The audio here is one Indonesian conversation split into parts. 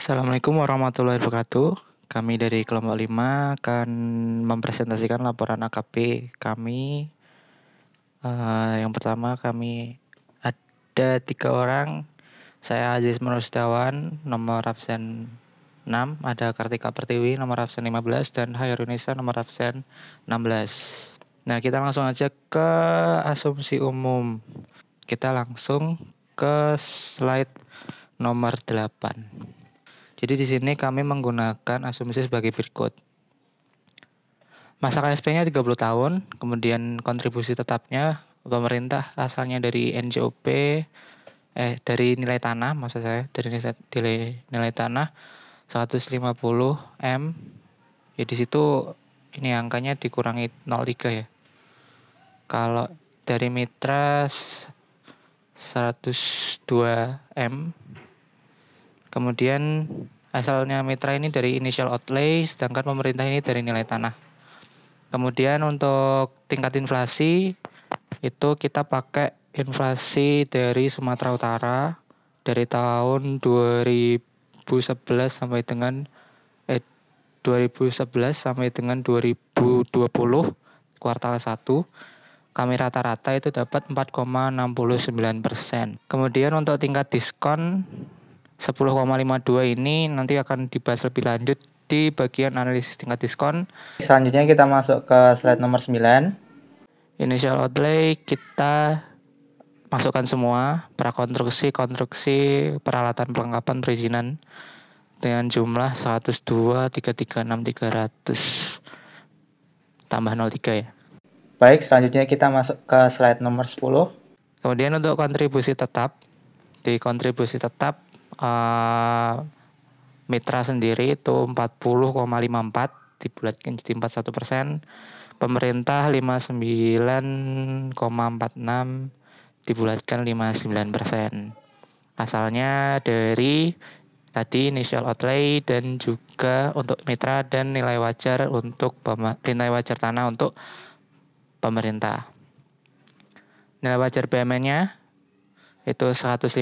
Assalamualaikum warahmatullahi wabarakatuh. Kami dari kelompok 5 akan mempresentasikan laporan AKP kami. Uh, yang pertama kami ada tiga orang. Saya Aziz Menusdawan, nomor absen 6. Ada Kartika Pertiwi, nomor absen 15. Dan Hairunisa, nomor absen 16. Nah, kita langsung aja ke asumsi umum. Kita langsung ke slide nomor 8. Jadi di sini kami menggunakan asumsi sebagai berikut. Masa KSP-nya 30 tahun, kemudian kontribusi tetapnya pemerintah asalnya dari NJOP eh dari nilai tanah maksud saya dari nilai nilai tanah 150 M. Ya di situ ini angkanya dikurangi 03 ya. Kalau dari mitra 102 M. Kemudian asalnya mitra ini dari initial outlay sedangkan pemerintah ini dari nilai tanah. Kemudian untuk tingkat inflasi itu kita pakai inflasi dari Sumatera Utara dari tahun 2011 sampai dengan eh 2011 sampai dengan 2020 kuartal 1 kami rata-rata itu dapat 4,69 persen. Kemudian untuk tingkat diskon 10,52 ini nanti akan dibahas lebih lanjut di bagian analisis tingkat diskon. Selanjutnya kita masuk ke slide nomor 9. Initial outlay kita masukkan semua prakonstruksi, konstruksi, peralatan perlengkapan perizinan dengan jumlah 102 336 300 tambah 03 ya. Baik, selanjutnya kita masuk ke slide nomor 10. Kemudian untuk kontribusi tetap di kontribusi tetap uh, mitra sendiri itu 40,54 dibulatkan jadi 41 persen. Pemerintah 59,46 dibulatkan 59 persen. Asalnya dari tadi initial outlay dan juga untuk mitra dan nilai wajar untuk nilai wajar tanah untuk pemerintah. Nilai wajar BMN-nya itu 150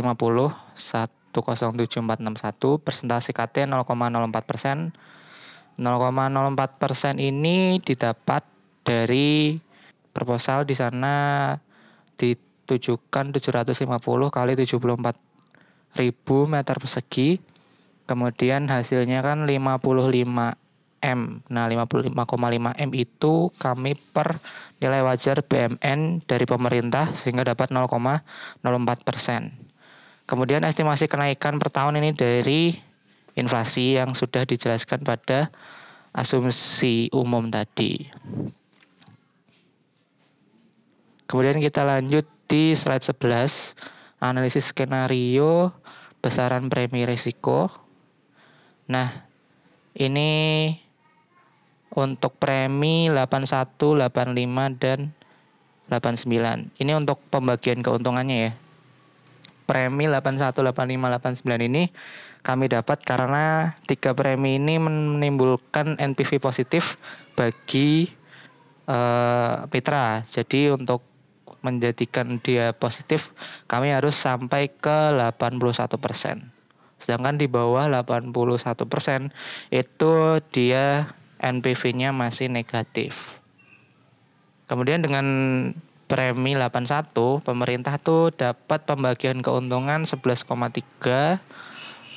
107461 persentase KT 0,04 persen 0,04 persen ini didapat dari proposal di sana ditujukan 750 kali 74 ribu meter persegi kemudian hasilnya kan 55 M. Nah, 55,5 M itu kami per nilai wajar BMN dari pemerintah sehingga dapat 0,04 persen. Kemudian estimasi kenaikan per tahun ini dari inflasi yang sudah dijelaskan pada asumsi umum tadi. Kemudian kita lanjut di slide 11, analisis skenario besaran premi risiko. Nah, ini untuk premi 81, 85 dan 89. Ini untuk pembagian keuntungannya ya premi 81, 85, 89 ini kami dapat karena tiga premi ini menimbulkan NPV positif bagi uh, mitra. Jadi untuk menjadikan dia positif kami harus sampai ke 81 persen. Sedangkan di bawah 81 persen itu dia NPV-nya masih negatif. Kemudian dengan premi 81 pemerintah tuh dapat pembagian keuntungan 11,3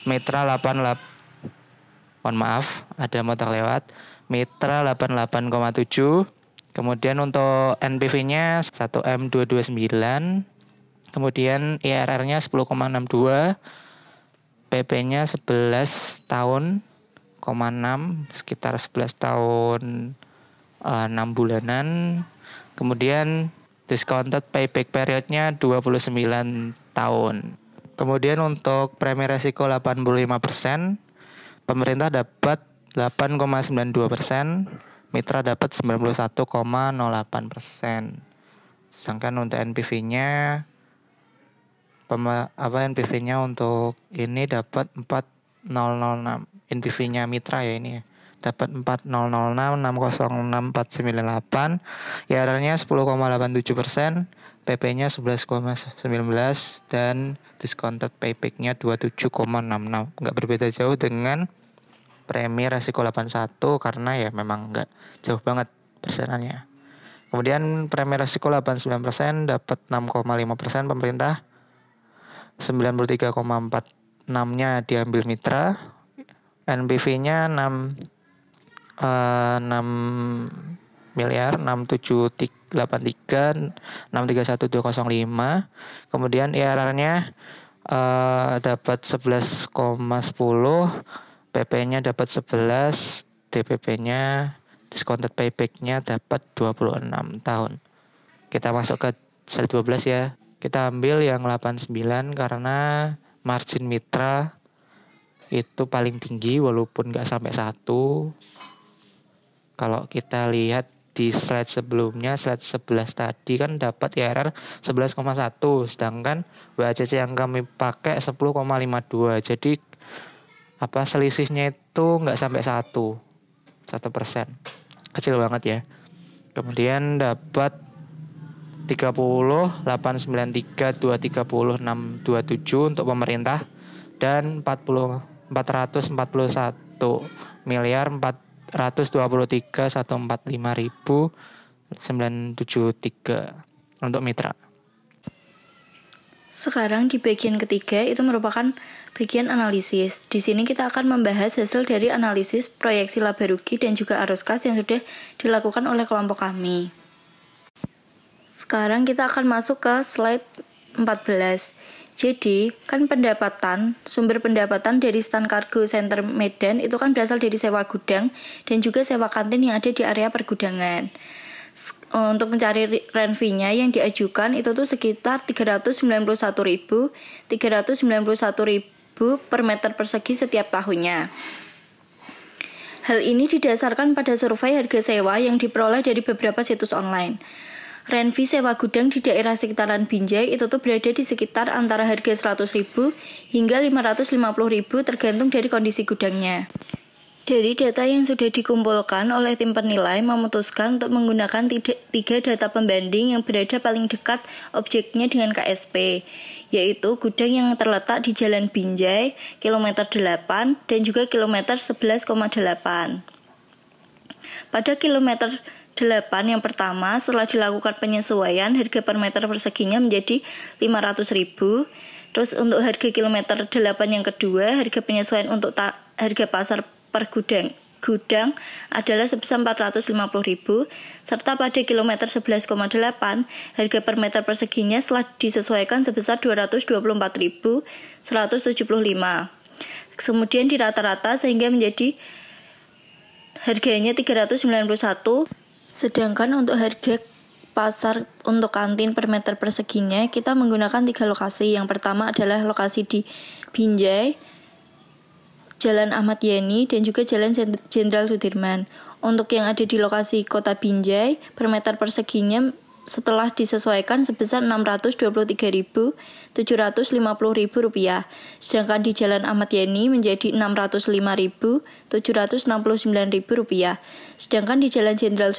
mitra 88 mohon maaf ada motor lewat mitra 88,7 kemudian untuk NPV-nya 1M229 kemudian IRR-nya 10,62 PP-nya 11 tahun 6 sekitar 11 tahun uh, eh, 6 bulanan kemudian discounted payback periodnya 29 tahun. Kemudian untuk premi resiko 85%, pemerintah dapat 8,92 persen, mitra dapat 91,08 persen. Sedangkan untuk NPV-nya apa NPV-nya untuk ini dapat 4006 NPV-nya mitra ya ini ya dapat 4006 606 498 IRR-nya 10,87 persen PP-nya 11,19 dan discounted payback-nya 27,66 nggak berbeda jauh dengan premi resiko 81 karena ya memang nggak jauh banget persenannya. Kemudian premi resiko 89% dapat 6,5% pemerintah. 93,46 nya diambil mitra. NBV-nya 6 uh, 6 miliar 6783 631205 kemudian IRR-nya uh, dapat 11,10 PP-nya dapat 11 DPP-nya discounted payback-nya dapat 26 tahun. Kita masuk ke slide 12 ya. Kita ambil yang 89 karena margin mitra itu paling tinggi walaupun nggak sampai satu. Kalau kita lihat di slide sebelumnya, slide 11 tadi kan dapat IRR 11,1, sedangkan WACC yang kami pakai 10,52. Jadi apa selisihnya itu nggak sampai satu, satu persen, kecil banget ya. Kemudian dapat 30, 893, 230, 627 untuk pemerintah dan 40 441 miliar 423 145 ribu 973 untuk mitra. Sekarang di bagian ketiga itu merupakan bagian analisis. Di sini kita akan membahas hasil dari analisis proyeksi laba rugi dan juga arus kas yang sudah dilakukan oleh kelompok kami. Sekarang kita akan masuk ke slide 14. Jadi, kan pendapatan, sumber pendapatan dari stand kargo center Medan itu kan berasal dari sewa gudang dan juga sewa kantin yang ada di area pergudangan. Untuk mencari rent fee-nya yang diajukan itu tuh sekitar 391.000 391.000 per meter persegi setiap tahunnya. Hal ini didasarkan pada survei harga sewa yang diperoleh dari beberapa situs online. Renvi sewa gudang di daerah sekitaran Binjai itu tuh berada di sekitar antara harga 100.000 hingga 550.000 tergantung dari kondisi gudangnya. Dari data yang sudah dikumpulkan oleh tim penilai memutuskan untuk menggunakan tiga data pembanding yang berada paling dekat objeknya dengan KSP, yaitu gudang yang terletak di Jalan Binjai, kilometer 8 dan juga kilometer 11,8. Pada kilometer 8 yang pertama setelah dilakukan penyesuaian harga per meter perseginya menjadi 500.000. Terus untuk harga kilometer 8 yang kedua harga penyesuaian untuk harga pasar per gudang gudang adalah sebesar 450.000 serta pada kilometer 11,8 harga per meter perseginya setelah disesuaikan sebesar 224.175. Kemudian di rata-rata sehingga menjadi harganya 391 Sedangkan untuk harga pasar untuk kantin per meter perseginya kita menggunakan tiga lokasi. Yang pertama adalah lokasi di Binjai, Jalan Ahmad Yani, dan juga Jalan Jenderal Sudirman. Untuk yang ada di lokasi kota Binjai, per meter perseginya setelah disesuaikan sebesar Rp623.750.000, sedangkan di Jalan Ahmad Yani menjadi Rp605.769.000, sedangkan di Jalan Jenderal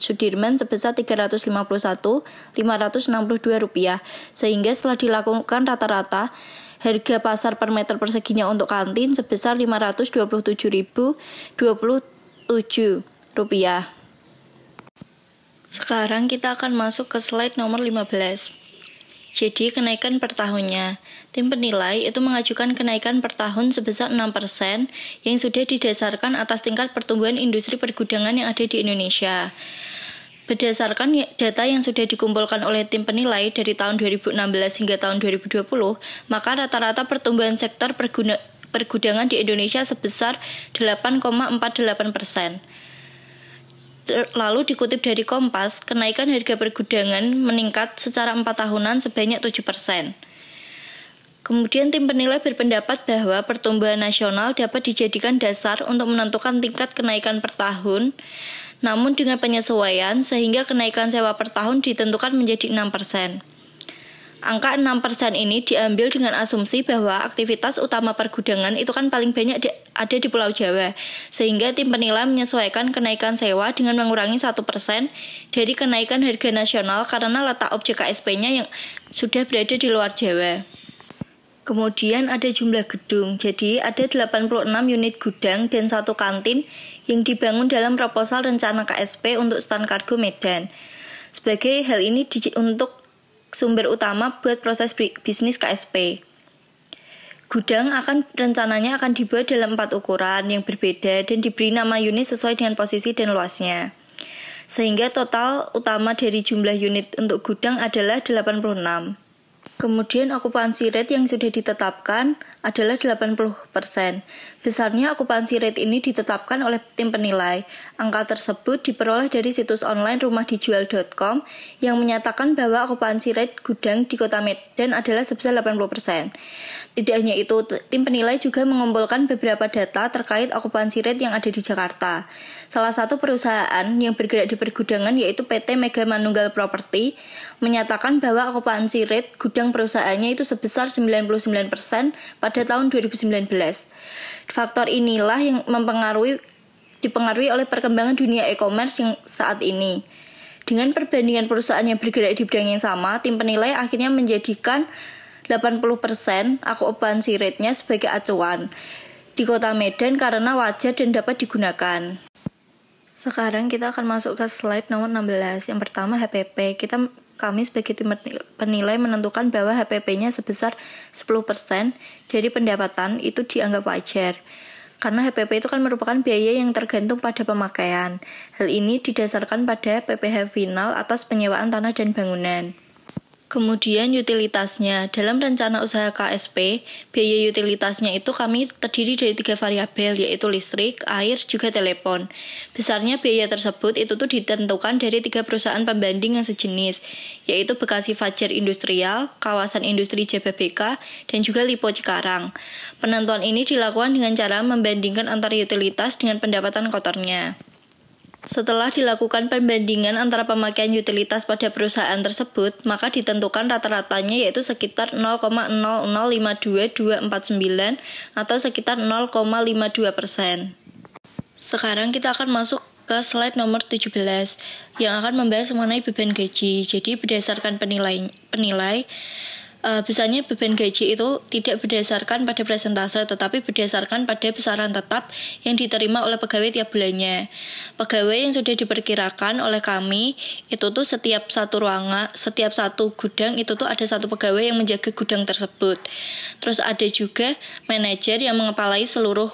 Sudirman sebesar Rp351.562, sehingga setelah dilakukan rata-rata harga pasar per meter perseginya untuk kantin sebesar Rp527.027. Sekarang kita akan masuk ke slide nomor 15. Jadi kenaikan per tahunnya. Tim penilai itu mengajukan kenaikan per tahun sebesar 6% yang sudah didasarkan atas tingkat pertumbuhan industri pergudangan yang ada di Indonesia. Berdasarkan data yang sudah dikumpulkan oleh tim penilai dari tahun 2016 hingga tahun 2020, maka rata-rata pertumbuhan sektor pergudangan di Indonesia sebesar 8,48 persen. Lalu dikutip dari Kompas, kenaikan harga pergudangan meningkat secara empat tahunan sebanyak 7 persen. Kemudian tim penilai berpendapat bahwa pertumbuhan nasional dapat dijadikan dasar untuk menentukan tingkat kenaikan per tahun, namun dengan penyesuaian sehingga kenaikan sewa per tahun ditentukan menjadi 6 persen. Angka 6% ini diambil dengan asumsi bahwa aktivitas utama pergudangan itu kan paling banyak di, ada di Pulau Jawa, sehingga tim penilai menyesuaikan kenaikan sewa dengan mengurangi 1% dari kenaikan harga nasional karena letak objek KSP-nya yang sudah berada di luar Jawa. Kemudian ada jumlah gedung, jadi ada 86 unit gudang dan satu kantin yang dibangun dalam proposal rencana KSP untuk stand kargo Medan. Sebagai hal ini untuk sumber utama buat proses bisnis KSP. Gudang akan rencananya akan dibuat dalam empat ukuran yang berbeda dan diberi nama unit sesuai dengan posisi dan luasnya. Sehingga total utama dari jumlah unit untuk gudang adalah 86. Kemudian okupansi rate yang sudah ditetapkan adalah 80%. Besarnya okupansi rate ini ditetapkan oleh tim penilai. Angka tersebut diperoleh dari situs online rumahdijual.com yang menyatakan bahwa okupansi rate gudang di Kota Medan adalah sebesar 80%. Tidak hanya itu, tim penilai juga mengumpulkan beberapa data terkait okupansi rate yang ada di Jakarta. Salah satu perusahaan yang bergerak di pergudangan yaitu PT Mega Manunggal Property menyatakan bahwa okupansi rate gudang perusahaannya itu sebesar 99% pada tahun 2019. Faktor inilah yang mempengaruhi dipengaruhi oleh perkembangan dunia e-commerce yang saat ini. Dengan perbandingan perusahaan yang bergerak di bidang yang sama, tim penilai akhirnya menjadikan 80% okupansi rate-nya sebagai acuan di kota Medan karena wajar dan dapat digunakan. Sekarang kita akan masuk ke slide nomor 16. Yang pertama HPP. Kita kami sebagai tim penilai menentukan bahwa HPP-nya sebesar 10% dari pendapatan itu dianggap wajar. Karena HPP itu kan merupakan biaya yang tergantung pada pemakaian. Hal ini didasarkan pada PPh final atas penyewaan tanah dan bangunan. Kemudian utilitasnya. Dalam rencana usaha KSP, biaya utilitasnya itu kami terdiri dari tiga variabel, yaitu listrik, air, juga telepon. Besarnya biaya tersebut itu tuh ditentukan dari tiga perusahaan pembanding yang sejenis, yaitu Bekasi Fajar Industrial, Kawasan Industri Jababeka, dan juga Lipo Cikarang. Penentuan ini dilakukan dengan cara membandingkan antara utilitas dengan pendapatan kotornya. Setelah dilakukan pembandingan antara pemakaian utilitas pada perusahaan tersebut, maka ditentukan rata-ratanya yaitu sekitar 0,0052249 atau sekitar 0,52 persen. Sekarang kita akan masuk ke slide nomor 17 yang akan membahas mengenai beban gaji. Jadi berdasarkan penilai penilai uh, besarnya beban gaji itu tidak berdasarkan pada presentase tetapi berdasarkan pada besaran tetap yang diterima oleh pegawai tiap bulannya. Pegawai yang sudah diperkirakan oleh kami itu tuh setiap satu ruangan, setiap satu gudang itu tuh ada satu pegawai yang menjaga gudang tersebut. Terus ada juga manajer yang mengepalai seluruh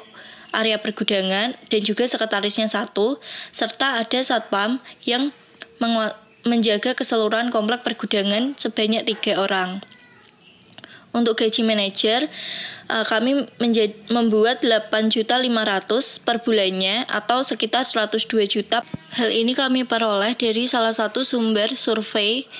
area pergudangan dan juga sekretarisnya satu serta ada satpam yang menjaga keseluruhan komplek pergudangan sebanyak tiga orang. Untuk gaji manajer, uh, kami menjad, membuat 8.500 per bulannya atau sekitar 102 juta. Hal ini kami peroleh dari salah satu sumber survei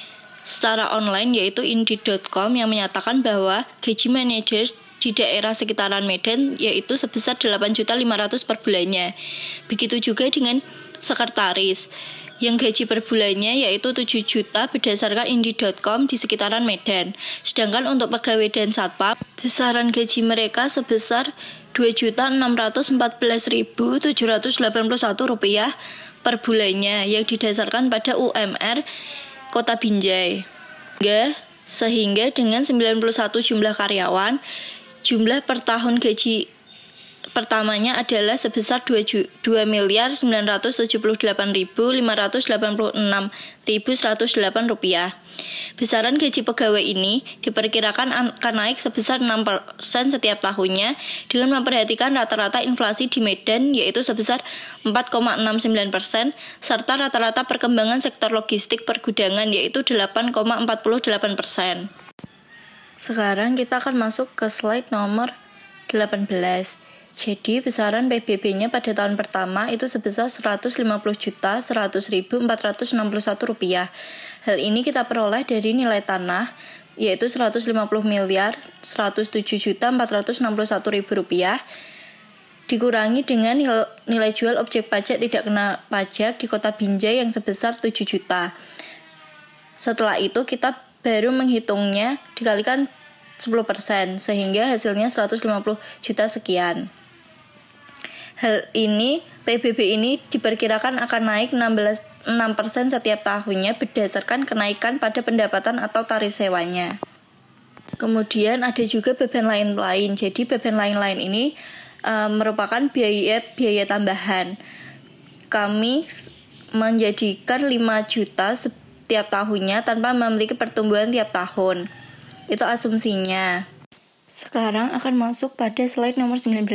secara online yaitu Indeed.com yang menyatakan bahwa gaji manajer di daerah sekitaran Medan yaitu sebesar 8.500 per bulannya. Begitu juga dengan sekretaris yang gaji per bulannya yaitu 7 juta berdasarkan indi.com di sekitaran Medan. Sedangkan untuk pegawai dan satpam, besaran gaji mereka sebesar Rp2.614.781 per bulannya yang didasarkan pada UMR Kota Binjai. Sehingga dengan 91 jumlah karyawan, jumlah per tahun gaji pertamanya adalah sebesar 2, 2 miliar 978.586.108 rupiah. Besaran gaji pegawai ini diperkirakan akan naik sebesar 6% setiap tahunnya dengan memperhatikan rata-rata inflasi di Medan yaitu sebesar 4,69% serta rata-rata perkembangan sektor logistik pergudangan yaitu 8,48%. Sekarang kita akan masuk ke slide nomor 18. Jadi besaran PBB-nya pada tahun pertama itu sebesar 150 juta 100.461 rupiah. Hal ini kita peroleh dari nilai tanah yaitu 150 miliar 107 juta 461 ribu rupiah dikurangi dengan nilai jual objek pajak tidak kena pajak di kota Binjai yang sebesar 7 juta. Setelah itu kita baru menghitungnya dikalikan 10% sehingga hasilnya 150 juta sekian. Hal ini PBB ini diperkirakan akan naik 16 6% setiap tahunnya berdasarkan kenaikan pada pendapatan atau tarif sewanya. Kemudian ada juga beban lain-lain. Jadi beban lain-lain ini uh, merupakan biaya biaya tambahan. Kami menjadikan 5 juta setiap tahunnya tanpa memiliki pertumbuhan tiap tahun. Itu asumsinya. Sekarang akan masuk pada slide nomor 19.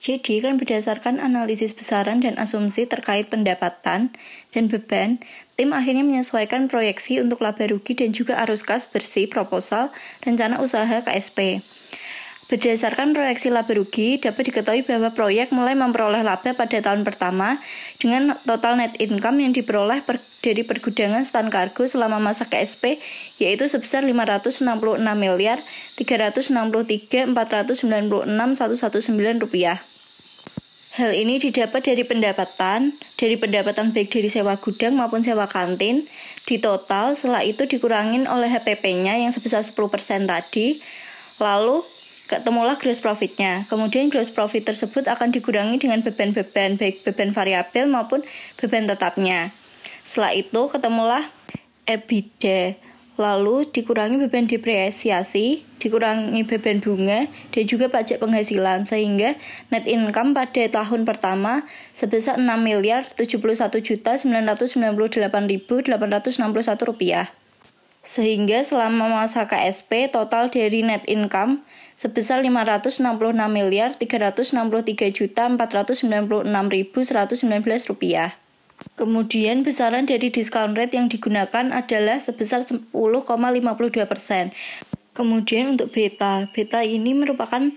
Jadi kan berdasarkan analisis besaran dan asumsi terkait pendapatan dan beban, tim akhirnya menyesuaikan proyeksi untuk laba rugi dan juga arus kas bersih proposal rencana usaha KSP. Berdasarkan proyeksi laba rugi, dapat diketahui bahwa proyek mulai memperoleh laba pada tahun pertama dengan total net income yang diperoleh per, dari pergudangan stand kargo selama masa KSP yaitu sebesar 566 miliar 363 496 119 rupiah. Hal ini didapat dari pendapatan, dari pendapatan baik dari sewa gudang maupun sewa kantin. Di total, setelah itu dikurangin oleh HPP-nya yang sebesar 10% tadi. Lalu ketemulah gross profitnya. Kemudian gross profit tersebut akan dikurangi dengan beban-beban baik beban variabel maupun beban tetapnya. Setelah itu ketemulah EBITDA. Lalu dikurangi beban depresiasi, dikurangi beban bunga, dan juga pajak penghasilan sehingga net income pada tahun pertama sebesar 6 miliar 71 juta 998 ribu 861 rupiah. Sehingga selama masa KSP total dari net income sebesar 566 miliar 363 juta 496 ribu 119 rupiah. Kemudian besaran dari discount rate yang digunakan adalah sebesar 10,52 persen. Kemudian untuk beta, beta ini merupakan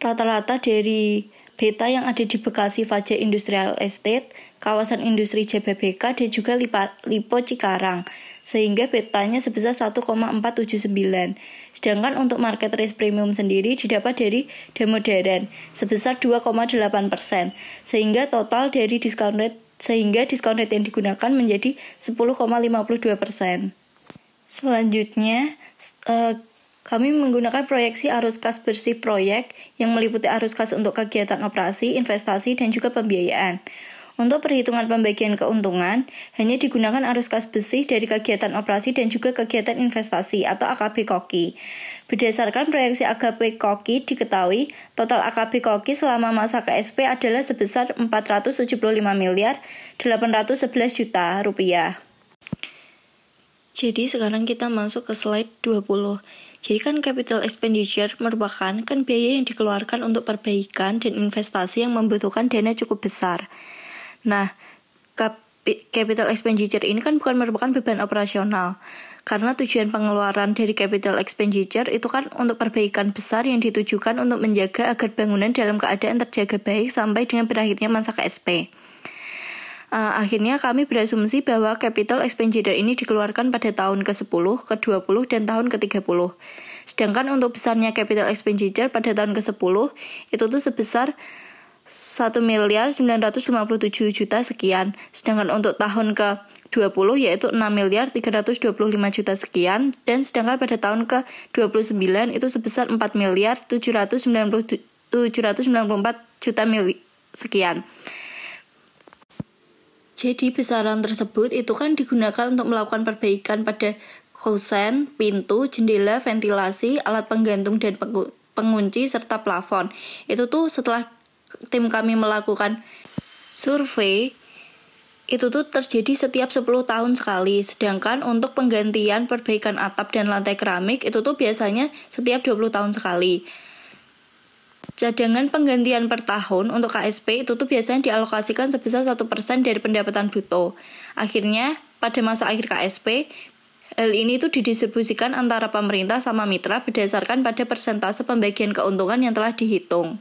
rata-rata dari beta yang ada di Bekasi Fajar Industrial Estate, kawasan industri JBBK, dan juga Lipo Cikarang, sehingga betanya sebesar 1,479. Sedangkan untuk market risk premium sendiri didapat dari Demodern sebesar 2,8%, sehingga total dari discount rate sehingga discount rate yang digunakan menjadi 10,52%. Selanjutnya, uh, kami menggunakan proyeksi arus kas bersih proyek yang meliputi arus kas untuk kegiatan operasi, investasi, dan juga pembiayaan. Untuk perhitungan pembagian keuntungan, hanya digunakan arus kas bersih dari kegiatan operasi dan juga kegiatan investasi atau AKB KOKI. Berdasarkan proyeksi AKB KOKI diketahui, total AKB KOKI selama masa KSP adalah sebesar 475 miliar 811 juta rupiah. Jadi sekarang kita masuk ke slide 20. Jadi kan capital expenditure merupakan kan biaya yang dikeluarkan untuk perbaikan dan investasi yang membutuhkan dana cukup besar. Nah, capital expenditure ini kan bukan merupakan beban operasional. Karena tujuan pengeluaran dari capital expenditure itu kan untuk perbaikan besar yang ditujukan untuk menjaga agar bangunan dalam keadaan terjaga baik sampai dengan berakhirnya masa KSP. Uh, akhirnya kami berasumsi bahwa capital expenditure ini dikeluarkan pada tahun ke-10, ke-20, dan tahun ke-30. Sedangkan untuk besarnya capital expenditure pada tahun ke-10 itu tuh sebesar 1 miliar 957 juta sekian. Sedangkan untuk tahun ke-20 yaitu 6 miliar 325 juta sekian dan sedangkan pada tahun ke-29 itu sebesar 4 miliar 790 794 juta mili sekian. Jadi besaran tersebut itu kan digunakan untuk melakukan perbaikan pada kosen, pintu, jendela, ventilasi, alat penggantung dan pengunci serta plafon. Itu tuh setelah tim kami melakukan survei itu tuh terjadi setiap 10 tahun sekali. Sedangkan untuk penggantian perbaikan atap dan lantai keramik itu tuh biasanya setiap 20 tahun sekali. Cadangan penggantian per tahun untuk KSP itu tuh biasanya dialokasikan sebesar 1% dari pendapatan bruto. Akhirnya, pada masa akhir KSP, hal ini tuh didistribusikan antara pemerintah sama mitra berdasarkan pada persentase pembagian keuntungan yang telah dihitung.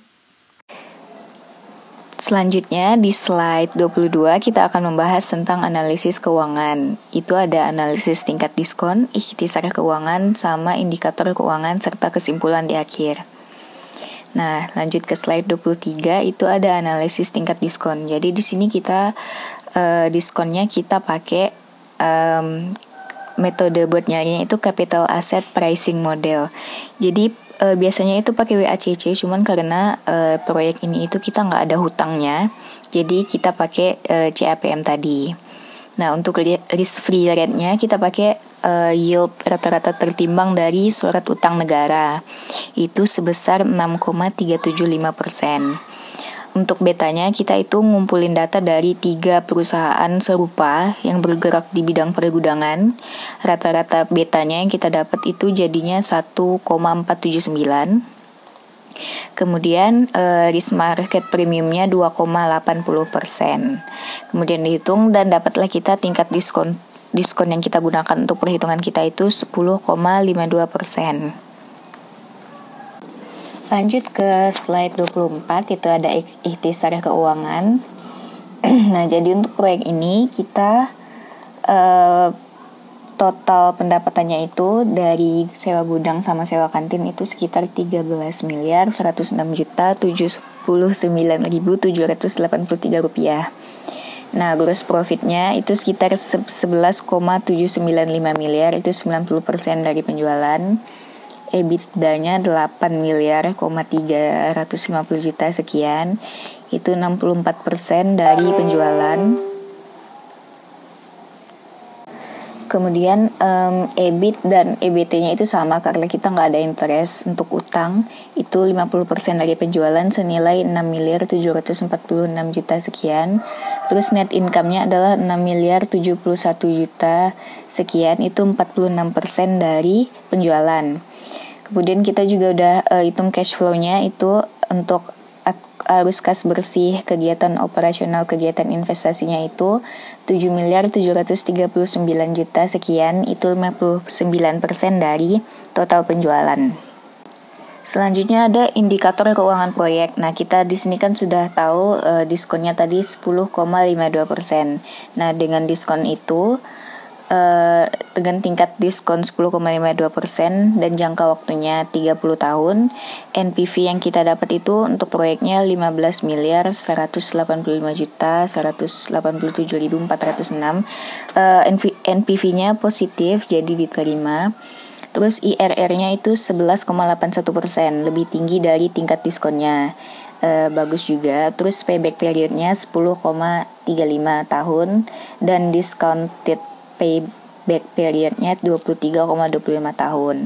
Selanjutnya di slide 22 kita akan membahas tentang analisis keuangan. Itu ada analisis tingkat diskon, ikhtisar keuangan, sama indikator keuangan serta kesimpulan di akhir. Nah, lanjut ke slide 23 itu ada analisis tingkat diskon. Jadi di sini kita uh, diskonnya kita pakai um, metode buat nyarinya itu capital asset pricing model. Jadi uh, biasanya itu pakai WACC, cuman karena uh, proyek ini itu kita nggak ada hutangnya, jadi kita pakai uh, CAPM tadi. Nah untuk risk free rate-nya kita pakai uh, yield rata-rata tertimbang dari surat utang negara itu sebesar 6,375 persen. Untuk betanya kita itu ngumpulin data dari tiga perusahaan serupa yang bergerak di bidang pergudangan. Rata-rata betanya yang kita dapat itu jadinya 1,479. Kemudian uh, risk market premiumnya 2,80 persen. Kemudian dihitung dan dapatlah kita tingkat diskon diskon yang kita gunakan untuk perhitungan kita itu 10,52 persen. Lanjut ke slide 24 itu ada ikhtisar keuangan. nah, jadi untuk proyek ini kita uh, total pendapatannya itu dari sewa gudang sama sewa kantin itu sekitar 13 miliar 106 juta 79.783 rupiah. Nah, gross profitnya itu sekitar 11,795 miliar itu 90% dari penjualan. EBITDA-nya 8 miliar, 350 juta sekian. Itu 64% dari penjualan. Kemudian um, EBIT dan EBT-nya itu sama karena kita nggak ada interest untuk utang. Itu 50% dari penjualan senilai 6 miliar 746 juta sekian. Terus net income-nya adalah 6 miliar 71 juta sekian. Itu 46% dari penjualan. Kemudian kita juga udah uh, hitung cash flow-nya itu untuk arus kas bersih kegiatan operasional kegiatan investasinya itu 7 miliar 739 juta sekian itu 59% dari total penjualan. Selanjutnya ada indikator keuangan proyek. Nah, kita di sini kan sudah tahu uh, diskonnya tadi 10,52%. Nah, dengan diskon itu uh, dengan tingkat diskon 10,52% dan jangka waktunya 30 tahun. NPV yang kita dapat itu untuk proyeknya 15 miliar 185 juta 187.406. Uh, NPV-nya positif jadi diterima. Terus IRR-nya itu 11,81 persen, lebih tinggi dari tingkat diskonnya. Uh, bagus juga. Terus payback periodnya 10,35 tahun dan discounted payback periodnya 23,25 tahun.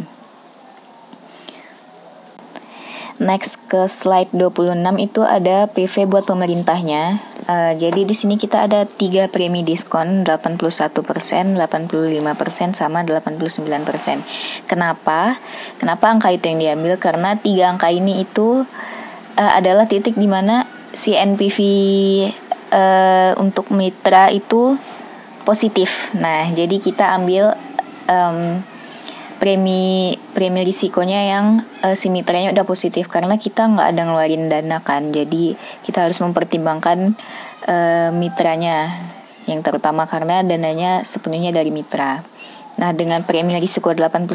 Next ke slide 26 itu ada PV buat pemerintahnya. Uh, jadi di sini kita ada tiga premi diskon 81%, 85% sama 89%. Kenapa? Kenapa angka itu yang diambil? Karena tiga angka ini itu uh, adalah titik di mana si NPV uh, untuk mitra itu positif. Nah, jadi kita ambil um, premi premi risikonya yang uh, simitranya udah positif karena kita nggak ada ngeluarin dana kan. Jadi kita harus mempertimbangkan uh, mitranya yang terutama karena dananya sepenuhnya dari mitra. Nah, dengan premi risiko 81%,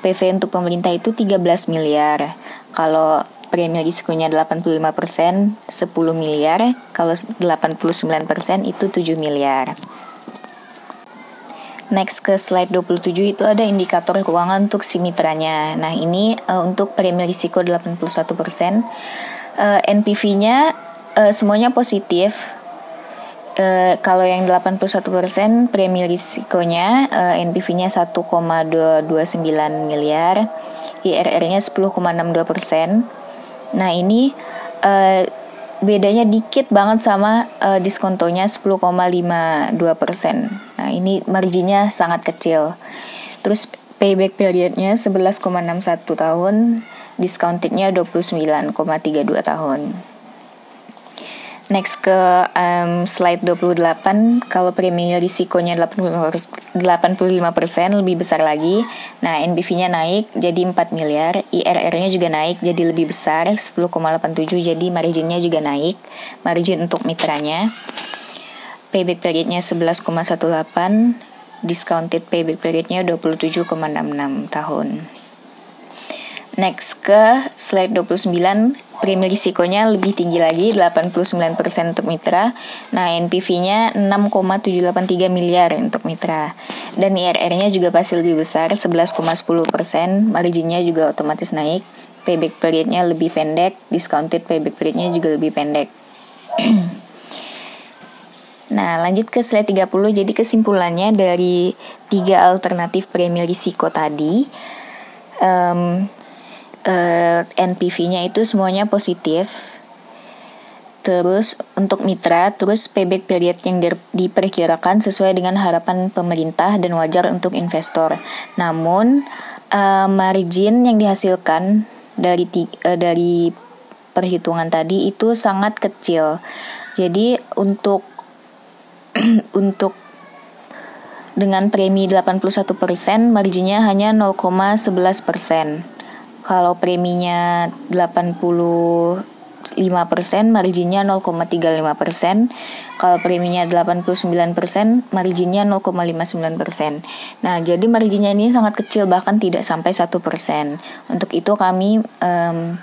PV untuk pemerintah itu 13 miliar. Kalau premi risikonya 85%, 10 miliar, kalau 89% itu 7 miliar. Next ke slide 27 itu ada indikator keuangan untuk si mitranya. Nah, ini uh, untuk premi risiko 81%. Uh, NPV-nya uh, semuanya positif. Uh, kalau yang 81% premi risikonya uh, NPV-nya 1,229 miliar, IRR-nya 10,62%. Nah ini uh, bedanya dikit banget sama uh, diskontonya 10,52 persen. Nah ini marginnya sangat kecil. Terus payback periodnya 11,61 tahun, discountednya 29,32 tahun. Next ke um, slide 28, kalau premi risikonya 85%, 85% lebih besar lagi. Nah, NBV-nya naik jadi 4 miliar, IRR-nya juga naik jadi lebih besar 10,87 jadi marginnya juga naik. Margin untuk mitranya. Payback periodnya 11,18, discounted payback periodnya 27,66 tahun. Next ke slide 29 premi risikonya lebih tinggi lagi 89% untuk mitra. Nah, NPV-nya 6,783 miliar untuk mitra. Dan IRR-nya juga pasti lebih besar 11,10%, marginnya juga otomatis naik. Payback period-nya lebih pendek, discounted payback period-nya juga lebih pendek. Nah, lanjut ke slide 30. Jadi kesimpulannya dari tiga alternatif premi risiko tadi, um, uh, eh, NPV-nya itu semuanya positif. Terus untuk mitra, terus payback period yang diperkirakan sesuai dengan harapan pemerintah dan wajar untuk investor. Namun uh, margin yang dihasilkan dari uh, dari perhitungan tadi itu sangat kecil. Jadi untuk untuk dengan premi 81%, marginnya hanya 0,11%. Kalau preminya 85%, marginnya 0,35%. Kalau preminya 89%, marginnya 0,59%. Nah, jadi marginnya ini sangat kecil bahkan tidak sampai 1%. Untuk itu kami um,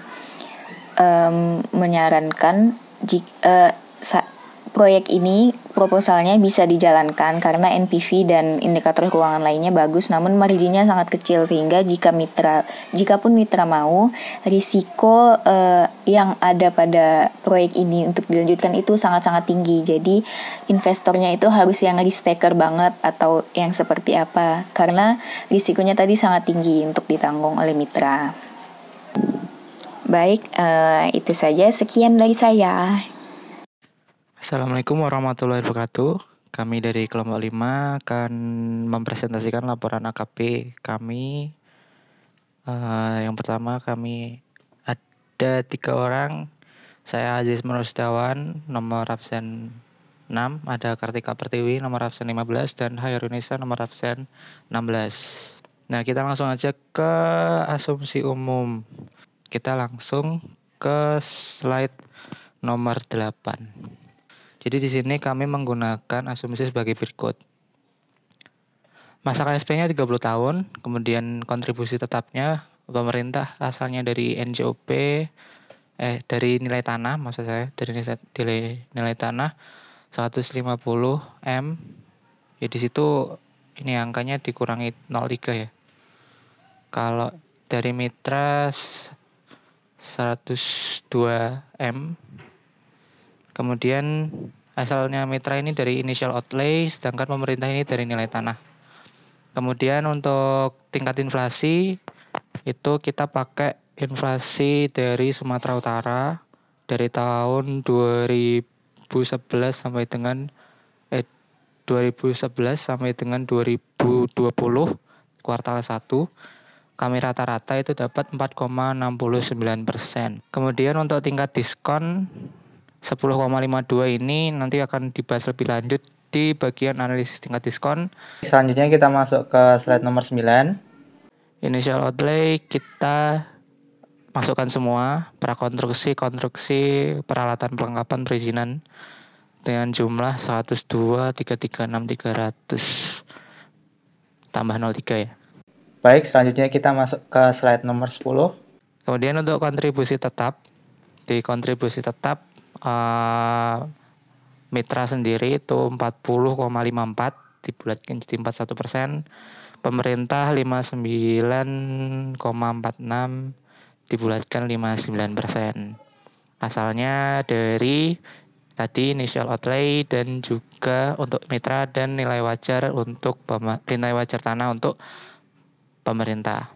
um, menyarankan jika uh, proyek ini proposalnya bisa dijalankan karena NPV dan indikator keuangan lainnya bagus namun marginnya sangat kecil sehingga jika mitra jika pun mitra mau risiko uh, yang ada pada proyek ini untuk dilanjutkan itu sangat-sangat tinggi. Jadi investornya itu harus yang risk taker banget atau yang seperti apa karena risikonya tadi sangat tinggi untuk ditanggung oleh mitra. Baik uh, itu saja. Sekian dari saya Assalamualaikum warahmatullahi wabarakatuh. Kami dari kelompok 5 akan mempresentasikan laporan AKP kami. Uh, yang pertama kami ada tiga orang. Saya Aziz Merustawan, nomor absen 6. Ada Kartika Pertiwi, nomor absen 15. Dan Hairunisa, nomor absen 16. Nah, kita langsung aja ke asumsi umum. Kita langsung ke slide nomor 8. Jadi di sini kami menggunakan asumsi sebagai berikut. Masa KSP-nya 30 tahun, kemudian kontribusi tetapnya pemerintah asalnya dari NJOP eh dari nilai tanah maksud saya dari nilai, nilai tanah 150 M. Ya di situ ini angkanya dikurangi 03 ya. Kalau dari mitra 102 M Kemudian asalnya mitra ini dari initial outlay, sedangkan pemerintah ini dari nilai tanah. Kemudian untuk tingkat inflasi itu kita pakai inflasi dari Sumatera Utara dari tahun 2011 sampai dengan eh 2011 sampai dengan 2020 kuartal 1 kami rata-rata itu dapat 4,69 persen. Kemudian untuk tingkat diskon 10,52 ini nanti akan dibahas lebih lanjut di bagian analisis tingkat diskon. Selanjutnya kita masuk ke slide nomor 9. Initial outlay kita masukkan semua prakonstruksi, konstruksi, peralatan perlengkapan perizinan dengan jumlah 102 336 300 tambah 03 ya. Baik, selanjutnya kita masuk ke slide nomor 10. Kemudian untuk kontribusi tetap di kontribusi tetap uh, mitra sendiri itu 40,54 dibulatkan jadi 41 persen. Pemerintah 59,46 dibulatkan 59 persen. Asalnya dari tadi initial outlay dan juga untuk mitra dan nilai wajar untuk nilai wajar tanah untuk pemerintah.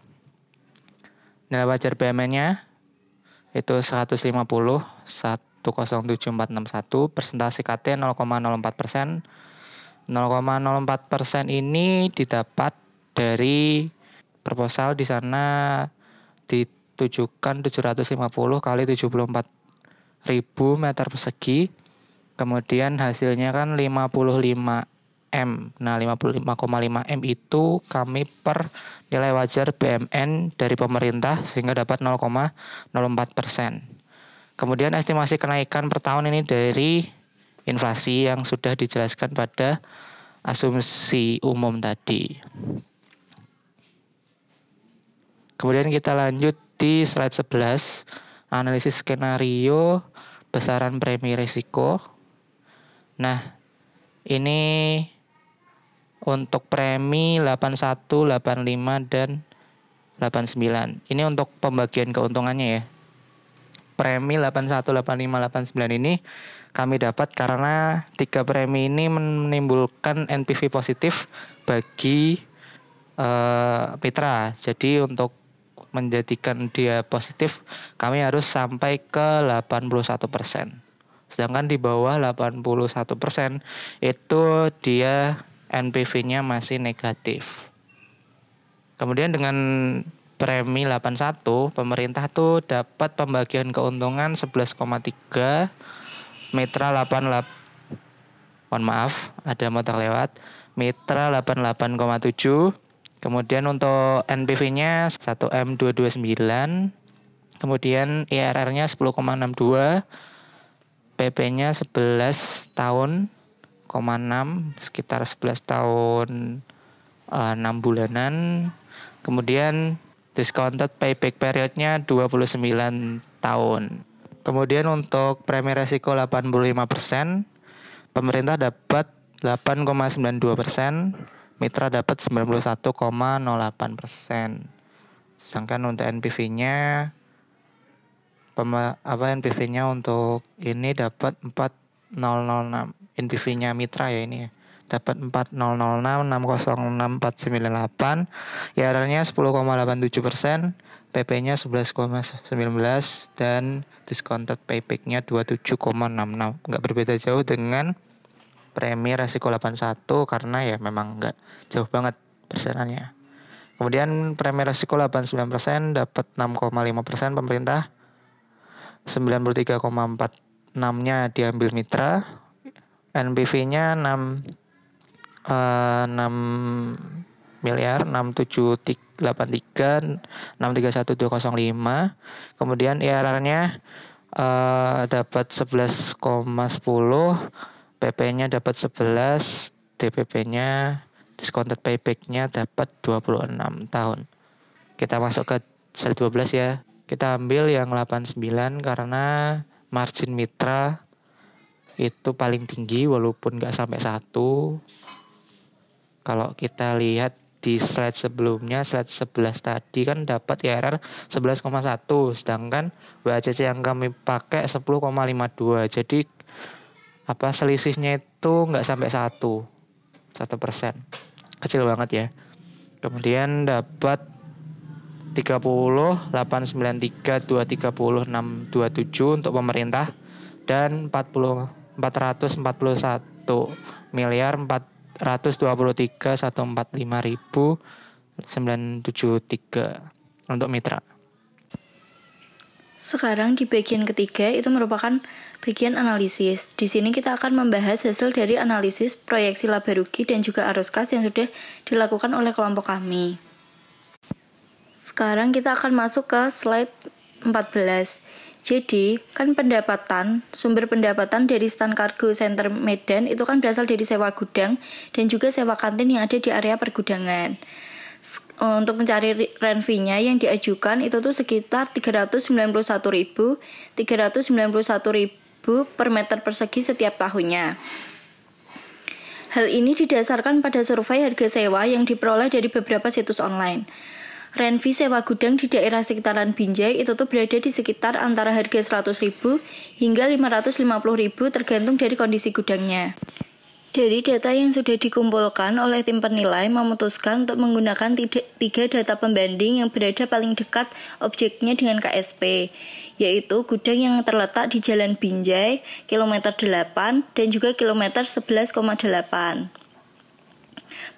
Nilai wajar BMN-nya itu 150, 1 107461 persentase KT 0,04 persen. 0,04 persen ini didapat dari proposal di sana ditujukan 750 kali 74 ribu meter persegi. Kemudian hasilnya kan 55 M. Nah, 55,5 M itu kami per nilai wajar BMN dari pemerintah sehingga dapat 0,04 persen. Kemudian estimasi kenaikan per tahun ini dari inflasi yang sudah dijelaskan pada asumsi umum tadi. Kemudian kita lanjut di slide 11. analisis skenario, besaran premi risiko. Nah, ini untuk premi 81, 85 dan 89. Ini untuk pembagian keuntungannya ya. Premi 81, 85, 89 ini kami dapat karena tiga premi ini menimbulkan NPV positif bagi uh, mitra. Jadi untuk menjadikan dia positif kami harus sampai ke 81%. Sedangkan di bawah 81% itu dia NPV-nya masih negatif. Kemudian dengan premi 81, pemerintah tuh dapat pembagian keuntungan 11,3, mitra 88 mohon maaf, ada motor lewat. Mitra 88,7. Kemudian untuk NPV-nya 1M229. Kemudian IRR-nya 10,62. PP-nya 11 tahun, 6, sekitar 11 tahun uh, eh, 6 bulanan Kemudian discounted payback periodnya 29 tahun. Kemudian untuk premi resiko 85%, pemerintah dapat 8,92%, mitra dapat 91,08%. Sedangkan untuk NPV-nya apa NPV-nya untuk ini dapat 4006. NPV-nya mitra ya ini ya. Dapat 4006606498 IRR-nya 10,87 persen PP-nya 11,19 dan discounted payback-nya 27,66 nggak berbeda jauh dengan premi resiko 81 karena ya memang nggak jauh banget persenannya. Kemudian premi resiko 89 persen dapat 6,5 persen pemerintah. 93,46 nya diambil mitra NPV-nya 6 uh, 6 miliar 6783 631205 kemudian IRR-nya uh, dapat 11,10 PP-nya dapat 11 DPP-nya discounted payback-nya dapat 26 tahun. Kita masuk ke slide 12 ya. Kita ambil yang 89 karena margin mitra itu paling tinggi walaupun nggak sampai satu kalau kita lihat di slide sebelumnya, slide 11 tadi kan dapat IRR 11,1, sedangkan WACC yang kami pakai 10,52. Jadi apa selisihnya itu nggak sampai satu, satu persen, kecil banget ya. Kemudian dapat 30, 893, 230, 627 untuk pemerintah dan 40 441 miliar 4 123 145 ribu 973 untuk mitra. Sekarang di bagian ketiga itu merupakan bagian analisis. Di sini kita akan membahas hasil dari analisis proyeksi laba rugi dan juga arus kas yang sudah dilakukan oleh kelompok kami. Sekarang kita akan masuk ke slide 14. Jadi, kan pendapatan, sumber pendapatan dari stand kargo center Medan itu kan berasal dari sewa gudang dan juga sewa kantin yang ada di area pergudangan. Untuk mencari rent nya yang diajukan itu tuh sekitar 391.391.000 per meter persegi setiap tahunnya. Hal ini didasarkan pada survei harga sewa yang diperoleh dari beberapa situs online. Renvi sewa gudang di daerah sekitaran Binjai itu tuh berada di sekitar antara harga 100.000 hingga 550.000 tergantung dari kondisi gudangnya. Dari data yang sudah dikumpulkan oleh tim penilai memutuskan untuk menggunakan tiga data pembanding yang berada paling dekat objeknya dengan KSP, yaitu gudang yang terletak di Jalan Binjai, kilometer 8 dan juga kilometer 11,8.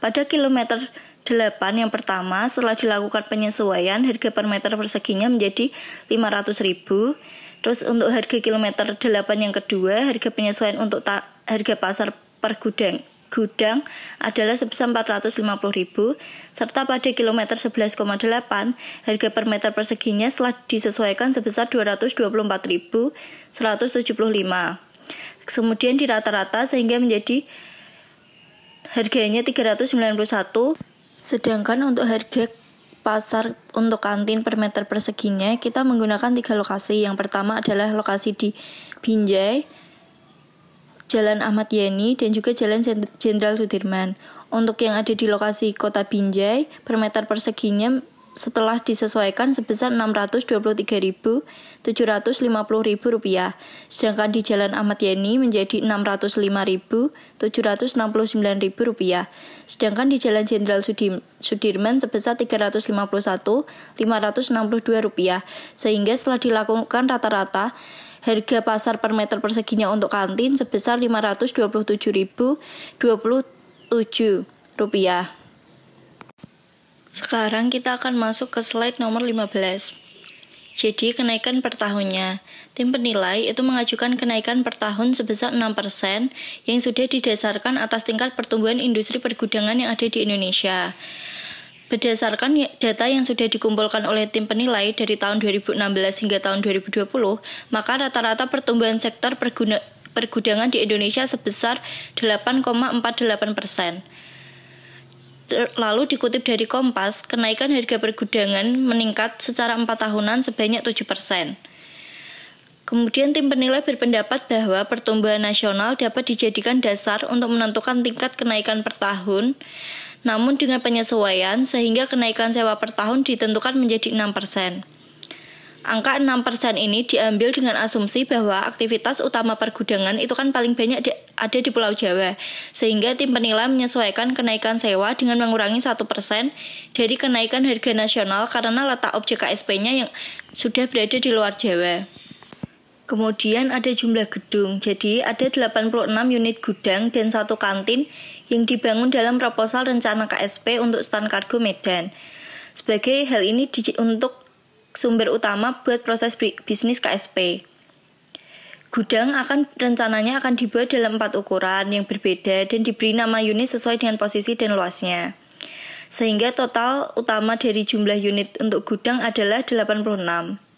Pada kilometer 8 yang pertama setelah dilakukan penyesuaian harga per meter perseginya menjadi 500.000. Terus untuk harga kilometer 8 yang kedua harga penyesuaian untuk harga pasar per gudang gudang adalah sebesar 450.000 serta pada kilometer 11,8 harga per meter perseginya setelah disesuaikan sebesar 224.175. Kemudian di rata-rata sehingga menjadi harganya 391 Sedangkan untuk harga pasar untuk kantin per meter perseginya, kita menggunakan tiga lokasi. Yang pertama adalah lokasi di Binjai, Jalan Ahmad Yani, dan juga Jalan Jenderal Sudirman. Untuk yang ada di lokasi kota Binjai, per meter perseginya setelah disesuaikan sebesar Rp623.750.000, sedangkan di Jalan Ahmad Yani menjadi Rp605.769.000, sedangkan di Jalan Jenderal Sudirman sebesar Rp351.562, sehingga setelah dilakukan rata-rata, harga pasar per meter perseginya untuk kantin sebesar Rp527.027. Sekarang kita akan masuk ke slide nomor 15. Jadi kenaikan per tahunnya. Tim penilai itu mengajukan kenaikan per tahun sebesar 6% yang sudah didasarkan atas tingkat pertumbuhan industri pergudangan yang ada di Indonesia. Berdasarkan data yang sudah dikumpulkan oleh tim penilai dari tahun 2016 hingga tahun 2020, maka rata-rata pertumbuhan sektor pergudangan di Indonesia sebesar 8,48 persen. Lalu dikutip dari Kompas, kenaikan harga pergudangan meningkat secara empat tahunan sebanyak 7 persen. Kemudian tim penilai berpendapat bahwa pertumbuhan nasional dapat dijadikan dasar untuk menentukan tingkat kenaikan per tahun, namun dengan penyesuaian sehingga kenaikan sewa per tahun ditentukan menjadi 6 persen. Angka 6% ini diambil dengan asumsi bahwa aktivitas utama pergudangan itu kan paling banyak di, ada di Pulau Jawa, sehingga tim penilai menyesuaikan kenaikan sewa dengan mengurangi 1% dari kenaikan harga nasional karena letak objek KSP-nya yang sudah berada di luar Jawa. Kemudian ada jumlah gedung, jadi ada 86 unit gudang dan satu kantin yang dibangun dalam proposal rencana KSP untuk stand kargo Medan. Sebagai hal ini untuk sumber utama buat proses bisnis KSP. Gudang akan rencananya akan dibuat dalam empat ukuran yang berbeda dan diberi nama unit sesuai dengan posisi dan luasnya. Sehingga total utama dari jumlah unit untuk gudang adalah 86.